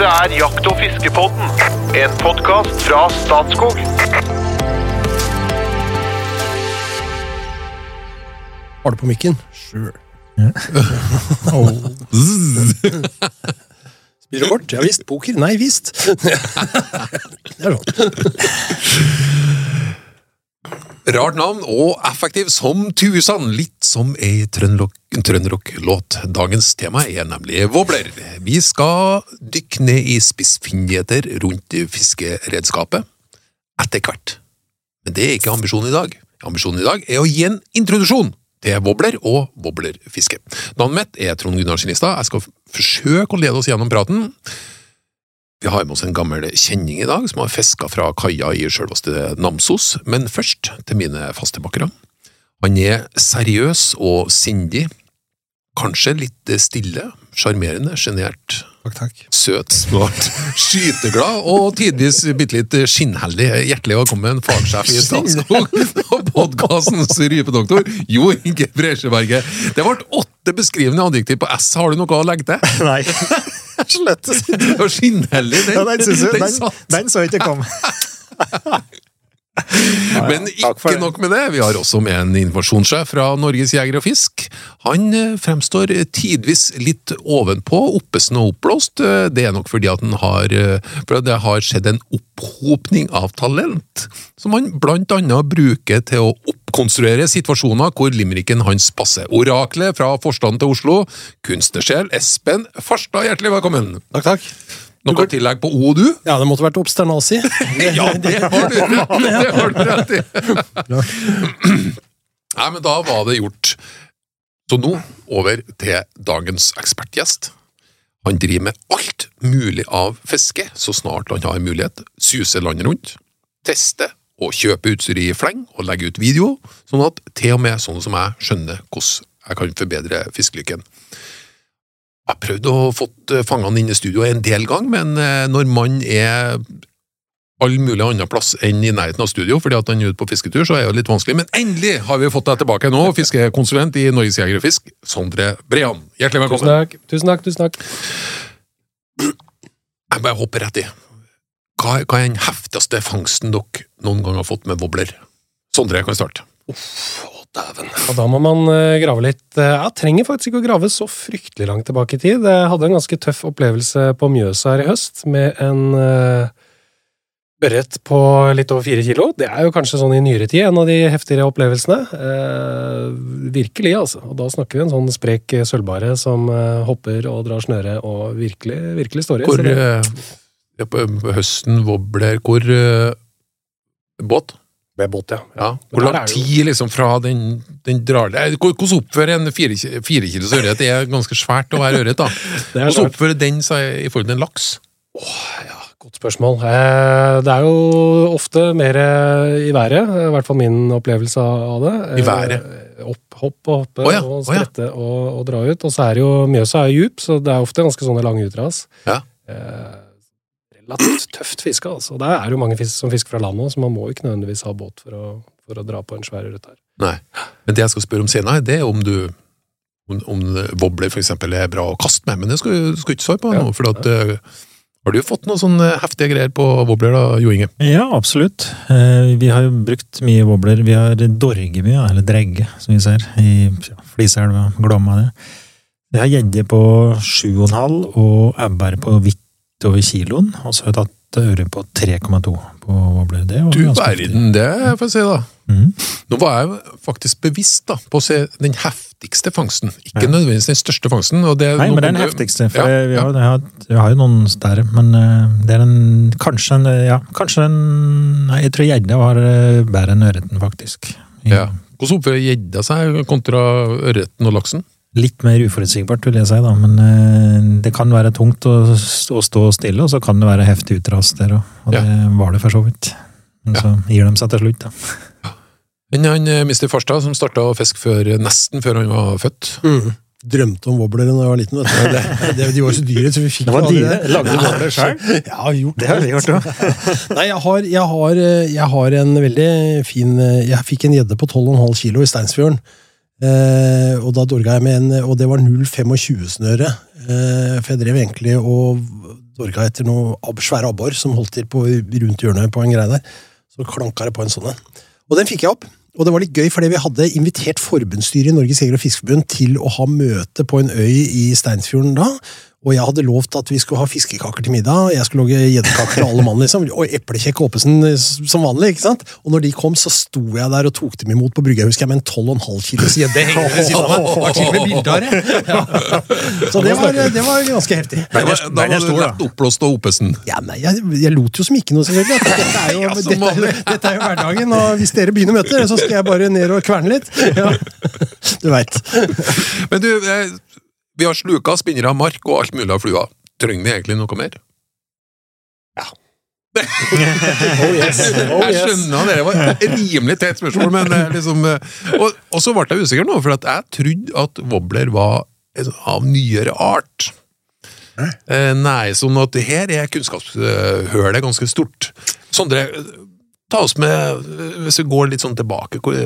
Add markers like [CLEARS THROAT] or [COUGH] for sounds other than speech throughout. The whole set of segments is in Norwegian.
Dette er Jakt- og fiskepodden, en podkast fra Statskog. Har du på mikken? Sure. [LAUGHS] Spiller du kort? Ja visst. Poker? Nei visst. [LAUGHS] det er sånn. Rart navn og effektiv som tusen, litt som ei trønderrock-låt. Dagens tema er nemlig wobbler. Vi skal dykke ned i spissfindigheter rundt fiskeredskapet etter hvert. Men det er ikke ambisjonen i dag. Ambisjonen i dag er å gi en introduksjon til wobbler og wobblerfiske. Navnet mitt er Trond Gunnar Skinistad. Jeg skal forsøke å lede oss gjennom praten. Vi har med oss en gammel kjenning i dag, som har fiska fra kaia i sjølveste Namsos, men først til mine faste bakkere. Han er seriøs og sindig, kanskje litt stille, sjarmerende, sjenert, Takk, takk. søt, smart, [LAUGHS] skyteglad og tidvis bitte litt skinnheldig. Hjertelig velkommen, fagsjef i Statskog og [LAUGHS] podkastens rypedoktor, Jo Inge Bresjeberget. Det ble åtte beskrivende adjektiv på S, har du noe å legge til? [LAUGHS] Nei. Slett skinnheldig, den, Ja, den, den den, den så ikke komme. Men ikke nok med det, vi har også med en informasjonssjef fra Norges Jeger og Fisk. Han eh, fremstår tidvis litt ovenpå, oppesen og oppblåst. Eh, Det er nok fordi at han har, eh, for det har skjedd en opphopning av talent, som han blant annet bruker til å oppkonstruere situasjoner hvor limericken hans passer. Oraklet fra forstanden til Oslo, kunstnersjel Espen Farstad, hjertelig velkommen. Takk, takk. Noe tillegg på O, du? Ja, det måtte vært obsternasi. [LAUGHS] Ja, det har du! Det har du rett i. [LAUGHS] Nei, men da var det gjort. Så nå over til dagens ekspertgjest. Han driver med alt mulig av fiske så snart han har mulighet. Suser landet rundt, tester og kjøper utstyr i fleng og legger ut video, sånn at til og med sånne som jeg skjønner hvordan jeg kan forbedre fiskelykken. Jeg har prøvd å fått eh, fangene inn i studio en del gang, men eh, når man er all mulig annen plass enn i nærheten av studio, fordi at han er ute på fisketur, så er det litt vanskelig. Men endelig har vi fått deg tilbake nå, [LAUGHS] fiskekonsulent i Norges Jeger og Fisk, Sondre Brean. Hjertelig velkommen. Tusen takk. Tusen takk, tusen takk. Jeg bare hopper rett i. Hva, er- den heftigste fangsten dere noen gang har fått med wobbler? Sondre, jeg kan starte. Å, dæven. Og da må man eh, grave litt. Eh, Jeg trenger faktisk ikke å grave så fryktelig langt tilbake i tid. Jeg hadde en ganske tøff opplevelse på Mjøsa her i høst med en uh, ørret på litt over fire kilo. Det er jo kanskje sånn i nyere tid en av de heftigere opplevelsene. Eh, virkelig, altså. Og da snakker vi en sånn sprek sølvbare som eh, hopper og drar snøre og virkelig, virkelig står i. Hvor det- eh, på høsten wobbler Hvor uh, Båt? Med båt, ja. Ja. Hvor lang tid liksom fra den, den drar Eh, Hvordan oppfører en fire, fire kilos ørret? Det er ganske svært å være ørret, da. [LAUGHS] Hvordan oppfører den seg i forhold til en laks? Ja, godt spørsmål. Eh, Det er jo ofte mer eh, i været, i hvert fall min opplevelse av det. I været? Opp, hopp og hoppe oh, ja, og å ja. sprette og, og dra ut. Og så er det jo Mjøsa er djup, så det er ofte ganske sånne lange utras. Ja. Eh, Relativt tøft fiske, altså. Det er jo mange fisk som fisker fra land òg, så man må jo ikke nødvendigvis ha båt for å, for å dra på en svær ørret her. Nei. Men det jeg skal spørre om senere, det er om du om, om wobbler eksempel er bra å kaste med, men det skal du ikke svare på Ja. nå, for at Ja. har du fått noen sånne heftige greier på wobbler da, Jo Inge? Ja, absolutt. Eh, Vi har jo brukt mye wobbler. Vi har dorge mye, eller dregge, som vi ser, i ja, Fliselva, Glomma det. Vi har gjedde på 7,5 og ebber på vidt over kiloen, og så har vi tatt øre på 3,2 på ble Det Du verden, det får jeg si da. Mm. Nå var jeg faktisk bevisst da, på å se den heftigste fangsten, ikke Ja. nødvendigvis den største fangsten. Og det, Nei, noen... men det er den heftigste, for Ja, vi, ja. har, vi, har, vi har jo noen der, men eh, det er en, kanskje en, ja, kanskje en, nei, jeg tror gjedde var eh, bedre enn ørreten, faktisk. Ja. Hvordan oppfører gjedda seg kontra ørreten og laksen? Litt mer uforutsigbart, vil jeg si, da, men eh, det kan være tungt å, stå- å stå stille, og så kan det være heftig utras der òg, og Ja. det var det for så vidt. Men Ja. så gir de seg til slutt, da. Men han eh, Mr. Farstad, som starta å fiske før, nesten før han var født. Mm. Drømte om wobbler da jeg var liten. Vet du. Det, det, de var så dyre, så vi fikk Det var jo aldri. Lagde du wobbler selv? [LAUGHS] Ja, har gjort Det har vi gjort òg. [LAUGHS] Nei, jeg har, jeg, har, eh, jeg har en veldig fin Jeg fikk en gjedde på 12,5 kilo i Steinsfjorden. Eh, og da dorga jeg med en Og det var 0,25-snøre. Eh, for jeg drev egentlig og dorga etter noe ab- svære abbor som holdt til på, rundt hjørnet på en greie der. Så klanka det på en sånn en. Og den fikk jeg opp. Og det var litt gøy, fordi vi hadde invitert forbundsstyret i Norges Jeger- og Fiskerforbund til å ha møte på en øy i Steinsfjorden da. Og jeg hadde lovt at vi skulle ha fiskekaker til middag. Jeg skulle lage gjeddekaker til alle mann, liksom. Og eplekjekk Oppesen eh, som vanlig. ikke sant? Og når de kom, så sto jeg der og tok dem imot på brygga, husker jeg, med en 12,5 kilos gjedde hengende ved siden av meg. Det var til og med bilder. Ja. Så det var, det var ganske heftig. Da var, Den da var du lett oppblåst av Opesen? Ja, nei, jeg, jeg lot jo som ikke noe, selvfølgelig. Dette er jo, [LAUGHS] dette, er, [LAUGHS] dette er jo hverdagen, og hvis dere begynner møtet, så skal jeg bare ned og kverne litt. [LAUGHS] Ja. Du veit. Men du, eh, vi har sluka, spinnere, mark og alt mulig av fluer. Trenger vi egentlig noe mer? [LAUGHS] Oh yes. Oh Jeg skjønner det var et rimelig teit spørsmål, men liksom eh, Og, og så ble jeg usikker nå, for at jeg trodde at wobbler var av nyere art. Eh, nei, sånn at her er kunnskapshølet ganske stort. Sondre, ta oss med, hvis vi går litt sånn tilbake hvor,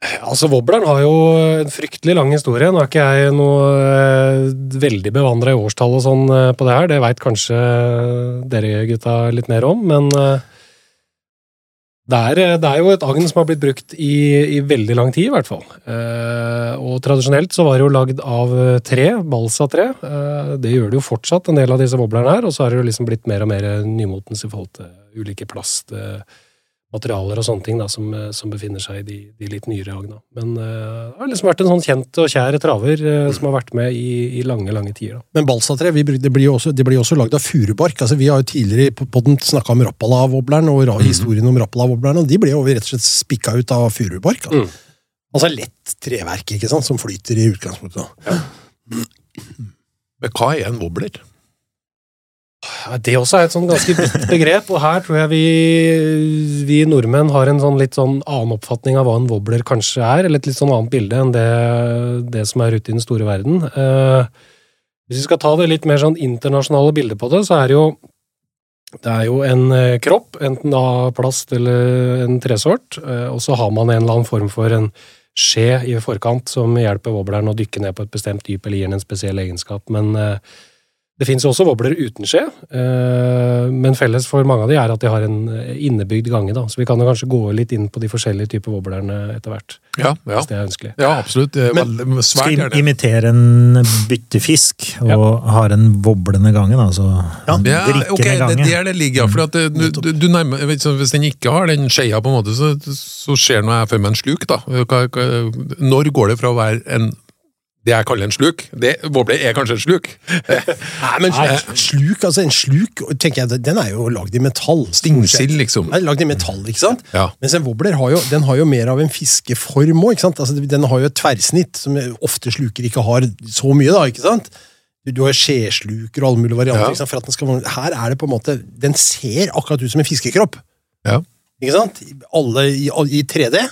Altså, Wobbleren har jo en fryktelig lang historie. Nå er ikke jeg noe eh, veldig bevandra i årstall og sånn eh, på det her. Det veit kanskje dere gutta litt mer om, men eh, det er, eh, det er jo et agn som har blitt brukt i, i veldig lang tid, i hvert fall. Eh, og tradisjonelt så var det jo lagd av eh, tre, balsatre. Eh, det gjør det jo fortsatt, en del av disse wobblerne her, og så har det jo liksom blitt mer og mer nymotens i forhold til ulike plast. Materialer og sånne ting da, som, eh, som befinner seg i de, de litt nyere agna. Men uh, det har liksom vært en sånn kjent og kjær traver uh, som har vært med i, i lange, lange tider. Da. Men balsatre vi, det blir jo også, det blir også lagd av furubark. Altså, vi har jo tidligere på podden snakka om Rappala-wobbleren og ra- historien om Rappala-wobbleren, og de ble jo rett og slett spikka ut av furubark. Altså. Mm. altså lett treverk ikke sant, som flyter i utgangspunktet. [CLEARS THROAT] Men hva er en wobbler? Det også er et sånn ganske vidt [LAUGHS] begrep, og her tror jeg vi, vi nordmenn har en sånn litt sånn annen oppfatning av hva en wobbler kanskje er, eller et litt sånn annet bilde enn det, det som er ute i den store verden. Eh, hvis vi skal ta det litt mer sånn internasjonale bildet på det, så er det jo det er jo en eh, kropp, enten av plast eller en tresort, eh, og så har man en eller annen form for en skje i forkant som hjelper wobbleren å dykke ned på et bestemt dyp eller gir den en spesiell egenskap. Men eh, det finnes også wobbler uten skje, eh, men felles for mange av de er at de har en eh, innebygd gange. Da. Så vi kan jo kanskje gå litt inn på de forskjellige typer wobblerne etter hvert, Ja, ja. hvis det er ønskelig. ja absolutt. Det Men- svært Skal gjerne. imitere en byttefisk, og har en woblende gange, da, så Ja, drikkende ok, det er det ligger. For at det, du, du, du nærmer, vet Hvis den ikke har den skjea, på en måte, så, så ser nå jeg for meg en sluk. da. Når går det fra å være en det jeg kaller en sluk det, Wobbler er kanskje en sluk. [LAUGHS] Nei, men sluk, altså en sluk, tenker jeg, den er jo lagd i metall. Stingsild, liksom. Den er lagd i metall, ikke sant? Ja. Mens en wobbler har jo, den har jo mer av en fiskeform òg. Altså, den har jo et tverrsnitt, som ofte sluker ikke har så mye. da, ikke sant? Du, du har skjesluker og alle mulige varianter. Ja. For at den skal, her er det på en måte Den ser akkurat ut som en fiskekropp. Ja. Ikke sant? Alle i, i 3D.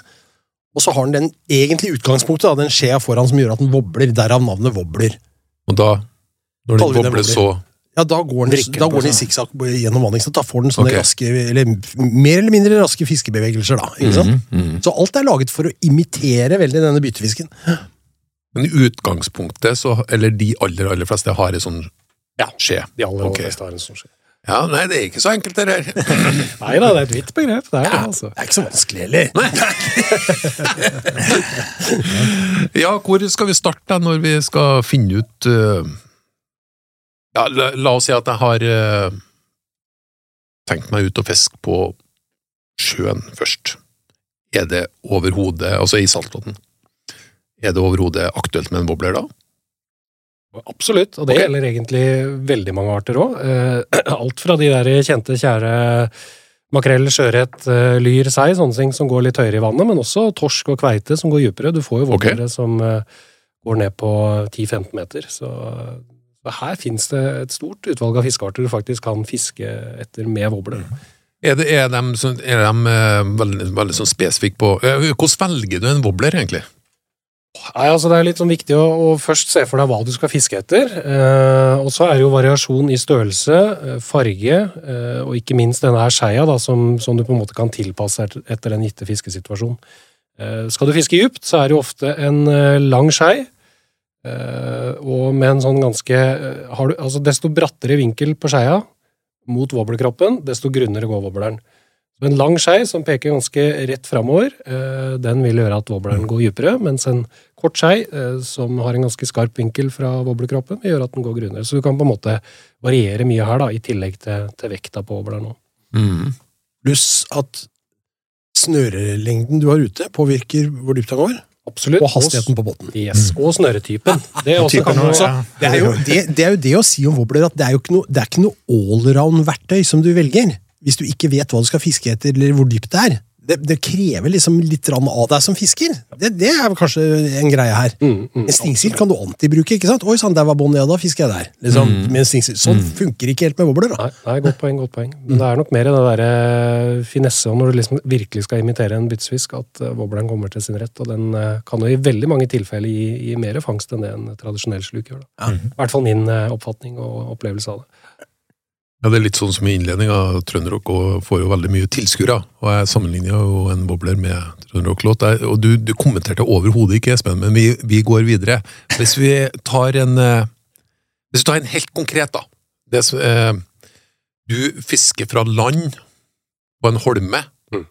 Og så har den den egentlige utgangspunktet, da, den skjea foran som gjør at den wobler. Derav navnet wobbler. Og da, når den wobler så Ja, Da går den, Vrikker da går den i sikksakk gjennom vanningsnett. Da får den sånne okay. raske, eller mer eller mindre raske fiskebevegelser. da, ikke sant? Mm, mhm. Så alt er laget for å imitere veldig denne byttefisken. Men i utgangspunktet, så, eller de aller aller fleste, har en sånn skje? Ja. De aller aller Ok. fleste har en sånn skje. Ja, nei, det er ikke så enkelt, det der. [LAUGHS] Nei da, det er et vidt begrep. Det er det, altså. Det er ikke så vanskelig heller. [LAUGHS] Ja, hvor skal vi starte når vi skal finne ut uh, Ja, la, la oss si at jeg har uh, tenkt meg ut og fiske på sjøen først. Er det overhodet, altså i saltvann, er det overhodet aktuelt med en wobbler da? Absolutt, og det okay. gjelder egentlig veldig mange arter òg. [CLEARS THROAT] Alt fra de der kjente, kjære makrell, sjøørret, eh, lyr, sei, sånne ting som går litt høyere i vannet, men også torsk og kveite som går dypere. Du får jo vågere okay. som eh, går ned på 10-15 meter. Så, her finnes det et stort utvalg av fiskearter du faktisk kan fiske etter med vobler. Er, det, er de, er de eh, veldig, veldig sånn spesifikke på eh, Hvordan velger du en wobbler, egentlig? Nei, altså Det er litt sånn viktig å, å først se for deg hva du skal fiske etter. Eh, og så er det jo variasjon i størrelse, eh, farge, eh, og ikke minst denne her skeia, da, som, som du på en måte kan tilpasse etter en gitte fiskesituasjonen. Eh, skal du fiske dypt, så er det jo ofte en eh, lang skei. eh, og med en sånn ganske du, altså Desto brattere vinkel på skeia mot wobblerkroppen, desto grunnere går wobbleren. Så En lang skei som peker ganske rett framover, eh, den vil gjøre at wobbleren går dypere, mens en kort skei eh, som har en ganske skarp vinkel fra wobblekroppen, vil gjøre at den går grunnere. Så du kan på en måte variere mye her, da, i tillegg til, til vekta på wobbleren. Mm. Pluss at snørelengden du har ute, påvirker hvor dypt den går, Absolutt. og hastigheten på båten. Yes, Og snøretypen. Det er også Typen kan også, ja. Det er, jo, det, det er jo det å si om wobbler, at det er jo ikke noe, det er ikke noe allround-verktøy som du velger, hvis du ikke vet hva du skal fiske etter, eller hvor dypt det er. Det, det krever liksom litt av deg som fisker. Det, det er kanskje en greie her. Mm, mm, En stingsild kan du alltid bruke. ikke sant? Oi sann, der var båndet, ja, da fisker jeg der. Liksom, med en. Sånn funker ikke helt med bobler. da. Nei, nei, godt poeng, godt poeng. Men det er nok mer det derre finesse når du liksom virkelig skal imitere en byttefisk, at bobleren kommer til sin rett. Og den eh, kan jo i veldig mange tilfeller gi, gi mer fangst enn det en tradisjonell sluk gjør. Da. I hvert fall min eh, oppfatning og opplevelse av det. Ja, Det er litt sånn som i innledninga. Trønderrock får jo veldig mye tilskuere. Og jeg sammenligner jo en bobler med trønderrocklåt. Og du, du kommenterte overhodet ikke, Espen, men vi, vi går videre. Hvis vi tar en eh, Hvis vi tar en helt konkret, da. Det eh, du fisker fra land på en holme, Mm.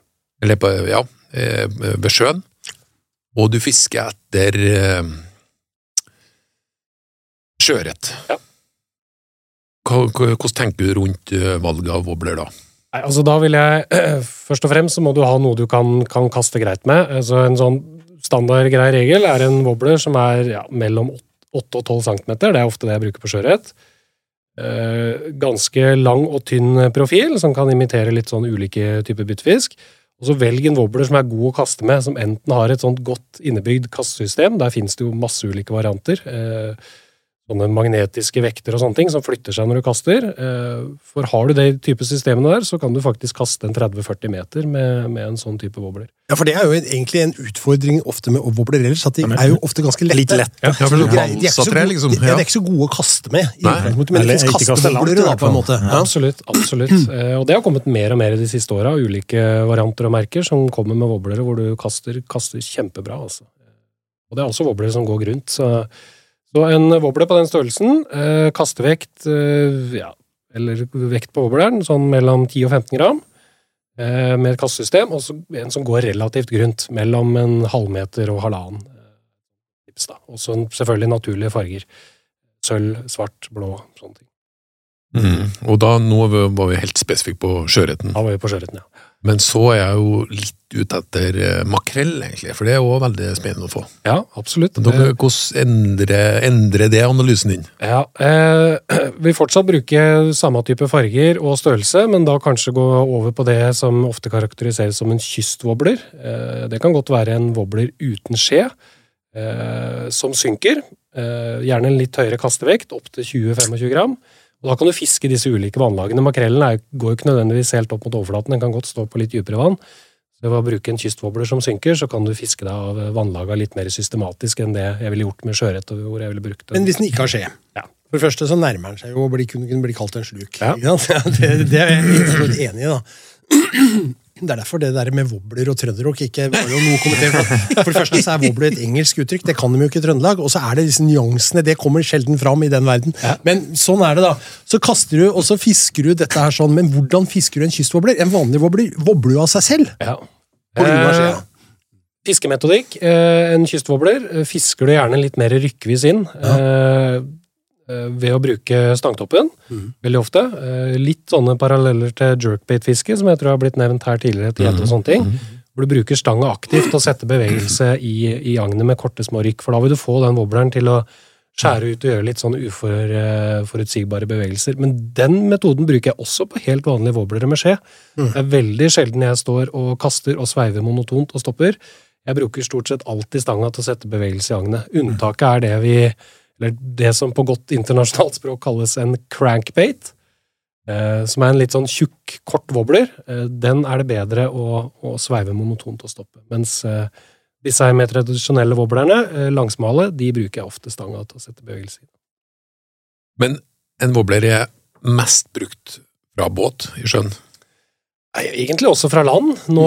eller på, ja, eh, ved sjøen, og du fisker etter eh, sjøørret. Ja. Hvordan tenker du rundt eh, valget av wobbler da? Nei, altså Da vil jeg [CLEARS THROAT] Først og fremst så må du ha noe du kan, kan kaste greit med. Altså En sånn standardgrei regel er en wobbler som er ja, mellom 8 og 12 cm. Det er ofte det jeg bruker på sjøørret. Eh, ganske lang og tynn profil, som kan imitere litt sånn ulike typer byttefisk. Og så velg en wobbler som er god å kaste med, som enten har et sånt godt innebygd kastesystem. Der finnes det jo masse ulike varianter. Eh, sånne magnetiske vekter og sånne ting som flytter seg når du kaster. Eh, For har du de type systemene der, så kan du faktisk kaste en 30-40 meter med, med en sånn type wobbler. Ja, for det er jo egentlig en utfordring ofte med wobbler ellers, at de er jo ofte ganske lette. Litt lett. Ja, for det er de, er ikke så gode, liksom. de, de er ikke så gode å kaste med, i Nei. utgangspunktet, men Eller det finnes ikke kaste langt, kastewobblere, i da, på en måte. Ja. Absolutt. absolutt. [CLEARS THROAT] Eh, Og det har kommet mer og mer de siste åra. Ulike varianter og merker som kommer med wobblere hvor du kaster, kaster kjempebra. Altså. Og det er også wobblere som går rundt, Så, så en wobble på den størrelsen, eh, kastevekt eh, ja, eller vekt på wobbleren, sånn mellom 10 og 15 gram, eh, med et kastesystem, og så en som går relativt grunt, mellom en halvmeter og halvannen. Og så selvfølgelig naturlige farger. Sølv, svart, blå, sånne ting. Mm. Og da, nå var vi helt spesifikke på sjøørreten. Da var vi på sjøørreten, ja. Men så er jeg jo litt ute etter eh, makrell, egentlig, for det er òg veldig spennende å få. Ja, absolutt. Dere, hvordan endrer, endrer det analysen din? Ja, eh, [CLEARS THROAT] Vi fortsatt bruker samme type farger og størrelse, men da kanskje gå over på det som ofte karakteriseres som en kystwobbler. Eh, det kan godt være en wobbler uten skje, eh, som synker. Eh, gjerne en litt høyere kastevekt, opptil 20-25 gram. Og Da kan du fiske disse ulike vannlagene. Makrellen er, går jo ikke nødvendigvis helt opp mot overflaten, den kan godt stå på litt dypere vann. Så Ved å bruke en kystwobbler som synker, så kan du fiske deg av vannlaga litt mer systematisk enn det jeg ville gjort med sjøørret, Men hvis den ikke har skje Ja. For det første så nærmer den seg jo å bli, kunne, bli kalt en sluk. Ja. [LAUGHS] Det, det er jeg enig i, da. [CLEARS THROAT] Det er derfor det der med wobbler og trønderrock ikke var jo noe kommentert. For det første så er wobbler et engelsk uttrykk, det kan de jo ikke i Trøndelag. Og så er det disse nyansene, det kommer sjelden fram i den verden. Men sånn er det, da. Så kaster du, og så fisker du dette her sånn, men hvordan fisker du en kystwobbler? En vanlig wobbler wobler jo av seg selv. Ja. På grunn av skjea. Eh, Fiskemetodikk. Eh, en kystwobbler eh, fisker du gjerne litt mer rykkvis inn Ja. Ved å bruke stangtoppen, veldig ofte. Eh, litt sånne paralleller til jerkbait-fiske, som jeg tror har blitt nevnt her tidligere, til mm. og sånne ting. Hvor du bruker stanga aktivt og setter bevegelse i, i agnet med korte, små rykk. For da vil du få den wobbleren til å skjære ut og gjøre litt sånn uforutsigbare bevegelser. Men den metoden bruker jeg også på helt vanlige wobblere med skje. Det er veldig sjelden jeg står og kaster og sveiver monotont og stopper. Jeg bruker stort sett alltid stanga til å sette bevegelse i agnet. Unntaket er det vi eller det som på godt internasjonalt språk kalles en crankbait. Eh, som er en litt sånn tjukk, kort wobbler. Eh, den er det bedre å, å sveive monotont og stoppe. Mens eh, disse her mer tradisjonelle wobblerne, langsmale, de bruker jeg ofte stanga til å sette bevegelse i. Men en wobbler er mest brukt fra båt i sjøen. Egentlig også fra land. Nå,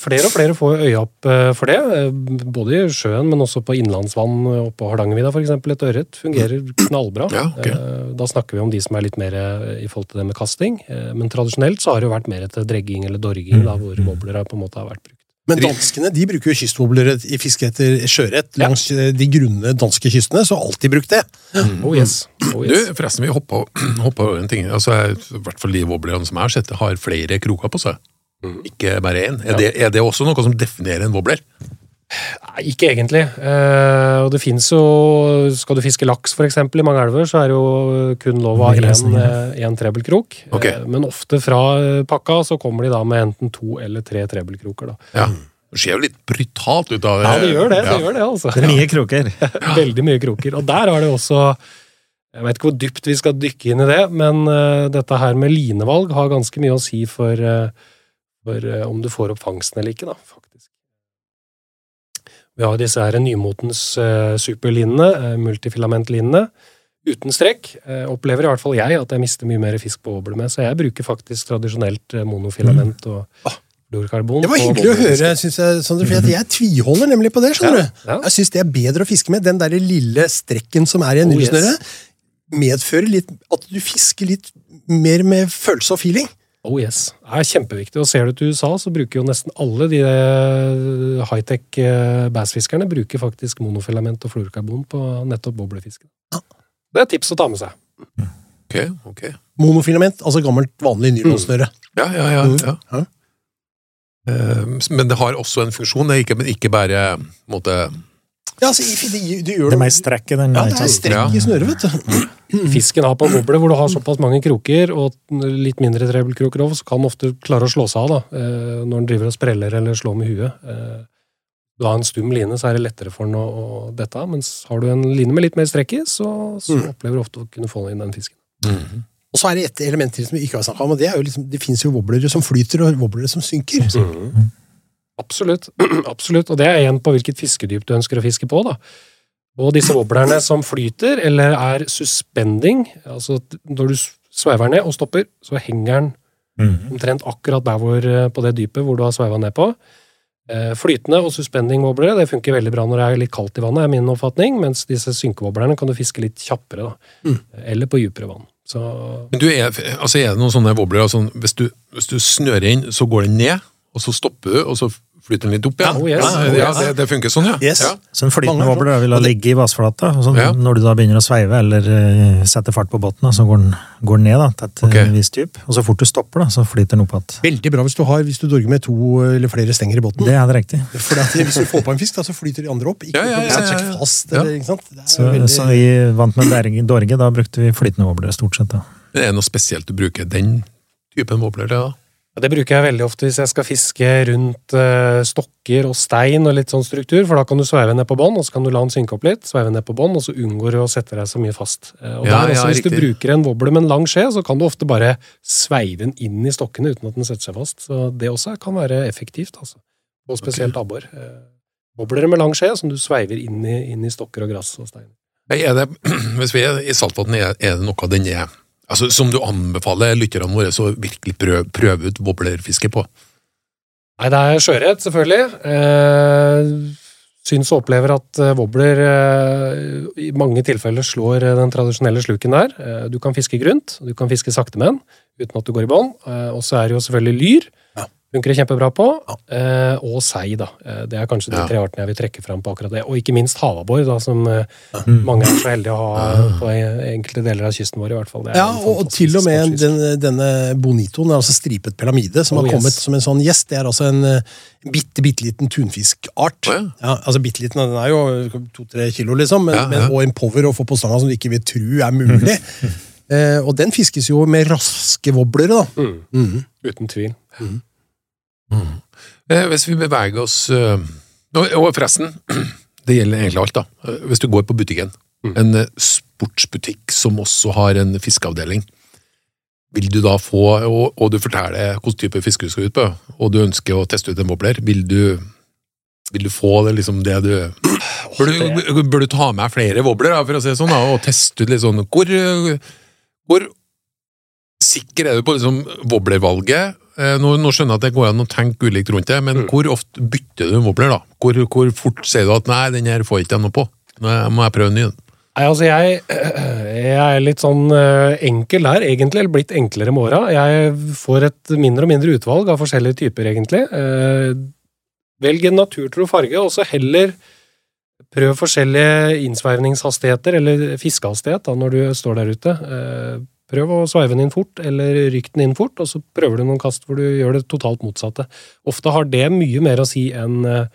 flere og flere får øye opp eh, for det. eh, Både i sjøen, men også på innlandsvann oppe på Hardangervidda f.eks. Et ørret fungerer knallbra. Ja, ok. Eh, Da snakker vi om de som er litt mer i forhold til det med kasting. Men tradisjonelt så har det jo vært mer etter dregging eller dorging, da, hvor wobbler på en måte har vært brukt. Men danskene de bruker jo kystwoblere i fiske etter sjøørret langs ja. de grunne danske kystene, så alltid brukt det. Oh yes. Oh, Du, forresten, vi hoppa [CLEARS THROAT] over en ting. Altså, I hvert fall de wobblerne som jeg har sett, har flere kroker på seg. Mhm. Ikke bare én. Er, det, er det også noe som definerer en wobbler? Nei, ikke egentlig. Eh, og det fins jo Skal du fiske laks, f.eks., i mange elver, så er det jo kun lov å ha én trebbelkrok. Okay. Eh, men ofte fra eh, pakka så kommer de da med enten to eller tre trebbelkroker. da. Ja. Det ser jo litt brutalt ut. av det. Ja, det gjør det. Ja. det, gjør det altså. Det er mye kroker. Veldig mye kroker. Og der har det også Jeg vet ikke hvor dypt vi skal dykke inn i det, men eh, dette her med linevalg har ganske mye å si for, eh, for eh, om du får opp fangsten eller ikke, da, faktisk. Vi har disse her nymotens uh, superlinene, uh, multifilamentlinene, uten strekk. Eh, opplever i hvert fall jeg at jeg mister mye mer fisk på åbel med, så jeg bruker faktisk tradisjonelt eh, monofilament og fluorkarbon. Det var hyggelig å høre, synes jeg, Sondre, for jeg tviholder nemlig på det. skjønner du? Ja. Jeg syns det er bedre å fiske med. Den der lille strekken som er i en Oh, yes. medfører litt at du fisker litt mer med følelse og feeling. Oh yes, det er kjempeviktig. Og ser du til USA, så bruker jo nesten alle de eh, high-tech eh, bassfiskerne bruker faktisk monofilament og fluorkarbon på nettopp boblefisken. Det er et tips å ta med seg. Ok, ok. Monofilament, altså gammelt, vanlig nylonsnøre. Ja, ja, ja. Mm. ja. Ja. Uh, Men det har også en funksjon, det er ikke, men ikke bare måte, Ja, altså, i- det, det, gjør Det er mer strekk i den. Ja, det er strekk i snøret, vet du. [CLEARS THROAT] Fisken har på en hvor du har såpass mange kroker og litt mindre trebelkroker over, så kan den ofte klare å slå seg av da, eh, når den driver og spreller eller slår med huet. Eh, Du har en stum line, så er det lettere for den å, dette av, mens har du en line med litt mer strekk i, så, så Mm. opplever du ofte å kunne få inn den fisken. Og så er det et element til som vi ikke har snakka om, og det er jo liksom, det fins jo woblere som flyter, og woblere som synker. Absolutt. [CLEARS THROAT] Absolutt. Og det er igjen på hvilket fiskedyp du ønsker å fiske på. da. Og disse wobblerne som flyter, eller er suspending, altså når du sveiver ned og stopper, så henger den Mhm. omtrent akkurat der hvor, eh, på det dypet hvor du har sveiva ned på. Eh, Flytende og suspending wobblere det funker veldig bra når det er litt kaldt i vannet, er min oppfatning, mens disse synkewobblerne kan du fiske litt kjappere. Mm. Eller på dypere vann. Så Men du, er, altså er det noen sånne wobbler, altså, hvis, du, hvis du snører inn, så går den ned, og så stopper du, og så flyter den litt opp igjen? Ja, oh yes, ja, ja, det, det funker sånn, ja. Yes. ja. Så en flytende er wobbler vil ha Og ligge i vassflata, så Ja. når du da begynner å sveive eller uh, setter fart på båten, så går den, går den ned da, til et Ok. eh, visst dyp. Og så fort du stopper, da, så flyter den opp igjen. Veldig bra hvis du har, hvis du dorger med to eller flere stenger i båten. Det er det riktig. For det, hvis du får på en fisk, da, så flyter de andre opp. Ikke Ja, fast, eller, ikke sant? Så, veldig... så vi vant med dorge, da brukte vi flytende wobbler stort sett. da. Men Er det noe spesielt du bruker den typen wobbler til? da? Ja, Det bruker jeg veldig ofte hvis jeg skal fiske rundt eh, stokker og stein og litt sånn struktur, for da kan du sveive ned på bånn, og så kan du la den synke opp litt, sveive ned på bånn, og så unngår du å sette deg så mye fast. Eh, og Ja, der ja, også, Hvis du bruker en wobble med en lang skje, så kan du ofte bare sveive den inn i stokkene uten at den setter seg fast. Så det også kan være effektivt, altså. Og spesielt abbor. Eh, Wobblere med lang skje som du sveiver inn i, inn i stokker og gress og stein. Er det, [CLEARS THROAT] hvis vi er i Saltvatn, er, det noe den er altså, som du anbefaler lytterne våre så virkelig prøve, prøve ut wobblerfiske på? Nei, det er sjøørret, selvfølgelig. Eh, syns og opplever at eh, wobbler eh, i mange tilfeller slår eh, den tradisjonelle sluken der. Eh, du kan fiske grunt, du kan fiske sakte med den uten at du går i bånd. Eh, og så er det jo selvfølgelig lyr. Ja. Funker det kjempebra på. Eh, og sei, da. Eh, det er kanskje de Ja. tre artene jeg vil trekke fram på akkurat det. Og ikke minst havabbor, da, som eh, Mm. mange er så heldige å ha på enkelte deler av kysten vår, i hvert fall. Det er Ja, og, og til og med den, denne bonitoen, altså stripet pelamide, som Oh, har yes. kommet som en sånn gjest. Det er altså en eh, bitte, bitte liten tunfiskart. Oh, ja. Ja, altså bitte liten, den er jo to-tre kilo, liksom, men, Ja, ja. Men, og en power å få på stanga som du ikke vil tro er mulig. [LAUGHS] eh, og den fiskes jo med raske wobblere, da. Mm, Mm. uten tvil. Eh, Hvis vi beveger oss eh, Og forresten, [CLEARS THROAT] det gjelder egentlig alt, da. Eh, Hvis du går på butikken, Mm. en sportsbutikk som også har en fiskeavdeling, vil du da få, og, og du forteller hvilken type fiske du skal ut på, og du ønsker å teste ut en wobbler, vil du vil du få det liksom det du [CLEARS THROAT] Bør du, bør du ta med flere wobbler, for å si sånn, da, og teste ut litt sånn Hvor, hvor sikker er du på liksom wobblervalget? Eh, nå, nå skjønner jeg at det går an å tenke ulikt rundt det, men hvor ofte bytter du mobler? da? Hvor, hvor fort sier du at 'nei, den her får ikke jeg noe på', nå må jeg prøve en ny? Nei, altså jeg, [CLEARS THROAT] jeg er litt sånn eh, enkel der, egentlig, eller blitt enklere med åra. Jeg får et mindre og mindre utvalg av forskjellige typer, egentlig. Eh, Velg en naturtro farge, og så heller prøv forskjellige innsvervningshastigheter, eller fiskehastighet, da, når du står der ute. Prøv å sveive den inn fort, eller rykk den inn fort, og så prøver du noen kast hvor du gjør det totalt motsatte. Ofte har det mye mer å si enn eh,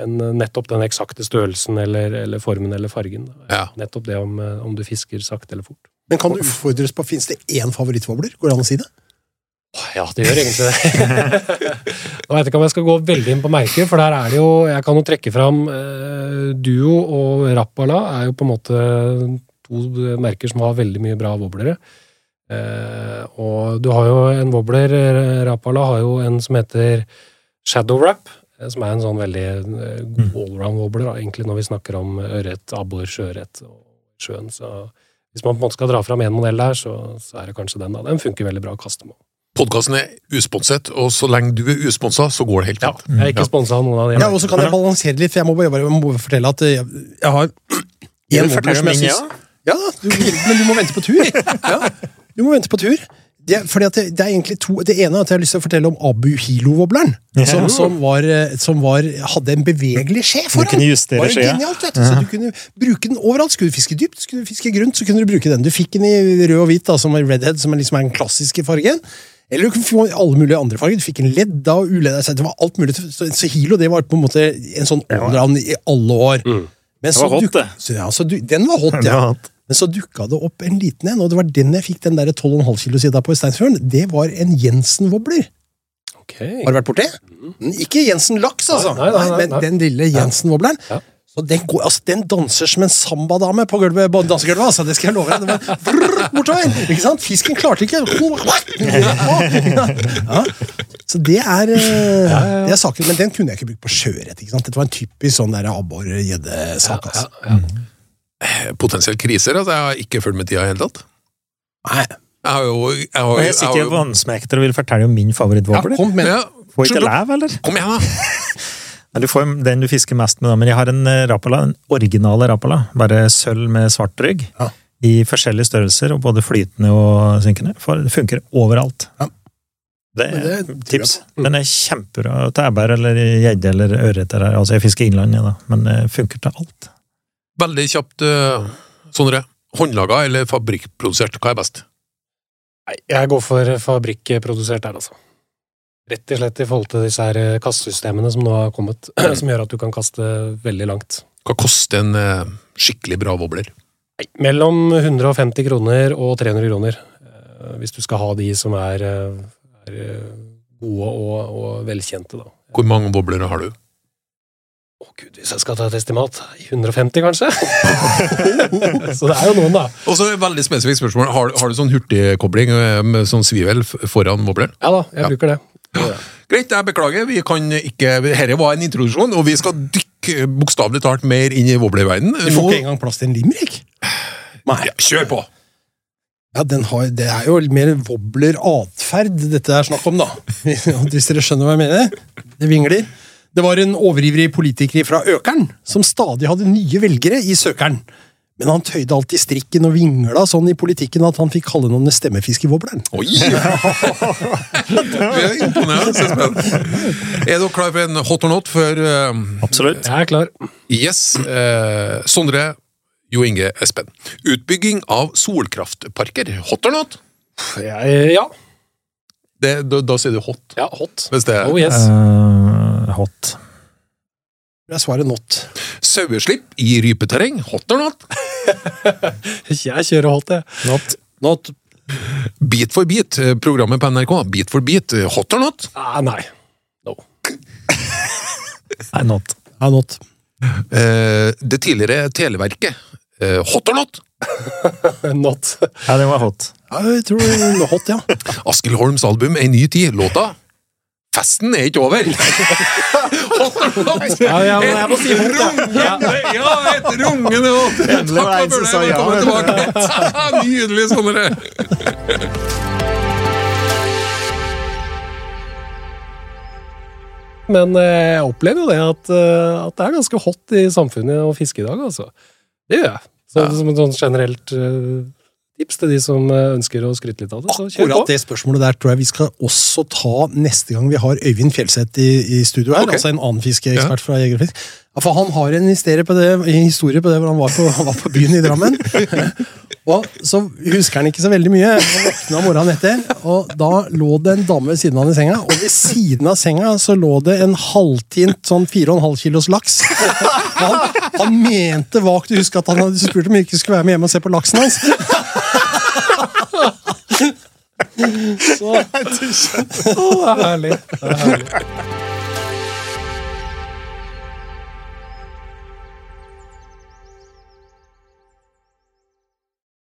enn nettopp den eksakte størrelsen eller, eller formen eller fargen. Ja. Nettopp det om, eh, om du fisker sakte eller fort. Men kan du utfordres på, finnes det én favorittvobler? Går det an å si det? Ja, det gjør egentlig det. [LAUGHS] Nå vet jeg ikke om jeg skal gå veldig inn på merker, for der er det jo Jeg kan jo trekke fram eh, Duo og Rappala er jo på en måte to merker som har veldig mye bra wobblere. Eh, og du har jo en wobbler Rapala Rappala har jo en som heter Shadow Wrap, eh, som er en sånn veldig eh, god allround-wobbler, da, egentlig når vi snakker om ørret, abbor, sjøørret og sjøen. Så hvis man på en måte skal dra fram én modell der, så, så er det kanskje den. da. Den funker veldig bra å kaste med. Podkasten er usponset, og så lenge du er usponsa, så går det helt Ja, jeg er ikke sponsa av noen av de. Ja, og så kan jeg balansere litt, for jeg må bare, jeg må bare fortelle at jeg, jeg har én en wobbler som jeg ja? syns Ja, du, men du må vente på tur. [LAUGHS] Ja, du må vente på tur. Det, fordi at det, det er egentlig to Det ene er at jeg har lyst til å fortelle om Abu Hilo-wobbleren. Som, som, var, eh, som var, hadde en bevegelig skje foran. kunne justere Var skjea. genialt, vet du. Så du kunne bruke den overalt. Skulle du fiske dypt, skulle du fiske grunt, så kunne du bruke den. Du fikk den i rød og hvit, da, som er redhead, som er liksom er den klassiske fargen. Eller du kunne få alle mulige andre farger. Du fikk en ledda og uledda. så Det var alt mulig. Så, så Hilo det var på en måte en sånn allround i alle år. Men Det var hot, det. Så, ja, så du, den var hot, ja. ja. var hot. Men så dukka det opp en liten en, og det var den jeg fikk den der 12,5 kilo sida på i Steinsfjorden. Det var en Jensen-wobbler. Okay. Har du vært borti? Mm, Ikke Jensen Laks, altså. Nei, nei, nei. Men den lille Jensen-wobbleren. Ja. Så den, går, altså, den danser som en sambadame på gulvet, på dansegulvet. Altså, det skal jeg love deg. Brrr, bortover. Ikke sant? Fisken klarte ikke ja. Så det er, eh, det er saken. Men den kunne jeg ikke brukt på sjøørret. Dette var en typisk sånn der abbor-gjeddesak. Altså. Potensiell kriser, altså. Jeg har ikke fulgt med tida i det hele tatt. Nei, Jeg har jo Jeg har, Og jeg sitter jeg har sikkert vannsmekter og vil fortelle om min ja, kom med ja, Får ikke lev, eller? Kom igjen, da! [LAUGHS] Du får den du fisker mest med, da. Men jeg har en eh, Rapala, en originale Rapala. Bare sølv med svart rygg. Ja. I forskjellige størrelser, og både flytende og synkende. For det funker overalt. Ja. Det er det tror jeg tips. Den er kjempebra til ebbær eller gjedde eller ørret. eller- Altså, jeg fisker innlandet, da, men det funker til alt. Veldig kjapt, uh, Sondre. Håndlaga eller fabrikkprodusert, hva er best? Nei, jeg går for fabrikkprodusert der, altså. Rett og slett i forhold til disse her eh, kastesystemene som nå har kommet, [CLEARS THROAT] som gjør at du kan kaste veldig langt. Hva koster en eh, skikkelig bra wobbler? Nei, mellom 150 kroner og 300 kroner. eh, Hvis du skal ha de som er, eh, er eh, gode og, og velkjente, da. Hvor mange wobblere har du? Å gud, hvis jeg skal ta et estimat 150, kanskje? [LAUGHS] Så det er jo noen, da. Og så veldig spesifikt spørsmål. Har, har du sånn hurtigkobling eh, med sånn svivel foran wobbleren? Ja da, jeg Ja. bruker det. Greit, jeg beklager. Vi kan ikke Dette var en introduksjon, og vi skal dykke bokstavelig talt mer inn i wobblerverdenen. Du får ikke engang plass til en limerick. Nei. Ja, kjør på! Ja, den har, Det er jo mer wobbler-atferd dette er snakk om, da. [LAUGHS] Hvis dere skjønner hva jeg mener. Det vingler. Det var en overivrig politiker fra Økern som stadig hadde nye velgere i søkeren. Men han tøyde alltid strikken og vingla sånn i politikken at han fikk kallenavnet Stemmefiskewobbleren. Oi! [LAUGHS] Det er imponerende. så spennende. Er dere klar for en hot or not før uh... Absolutt. Jeg er klar. Yes. Uh, Sondre, Jo Inge Espen. Utbygging av solkraftparker. Hot or not? Jeg, ja. Det, da, da sier du hot. ja, hot. Hvis det Oh er yes. Eh, hot. Det er svaret not. saueslipp i rypeterreng. Hot or not? [LAUGHS] Jeg kjører hot, jeg. Not. Not. Bit for bit, eh, programmet på NRK. Bit for bit. eh, Hot or not? Ah, nei. No. [LAUGHS] Nei, not. Ja, not. Uh, det tidligere Televerket. Uh, hot or not? [LAUGHS] Not. Ja, den var hot. Ja, jeg tror det hot, ja. Askild Holms album En ny tid. Låta Festen er ikke over! [LAUGHS] Ja, ja, men jeg må si hot, ja. Ja, et rungende hot! Takk for ja. Velkommen tilbake. [LAUGHS] Nydelig, Sondre. Men eh, jeg opplever jo det at, eh, at det er ganske hot i samfunnet å fiske i dag, altså. Det gjør jeg. Så, Ja. Som et sånn generelt eh, tips til de som eh, ønsker å skryte litt av det. Akkurat det spørsmålet der tror jeg vi skal også ta neste gang vi har Øyvind Fjellseth i, i studio her. Okay. Altså en annen fiskeekspert fra Jegerfisk. Fisk. Ja, for han har en historie på det, historie på det hvor han var på, han var på byen i Drammen. [LAUGHS] og så husker han ikke så veldig mye. Han våkna morgenen etter, og da lå det en dame ved siden av han i senga. Og ved siden av senga så lå det en halvtint sånn 4,5 kilos laks. Han, han mente vagt å huske at han hadde spurt om vi ikke skulle være med hjem og se på laksen hans. [LAUGHS] Å, det er herlig. Det er herlig.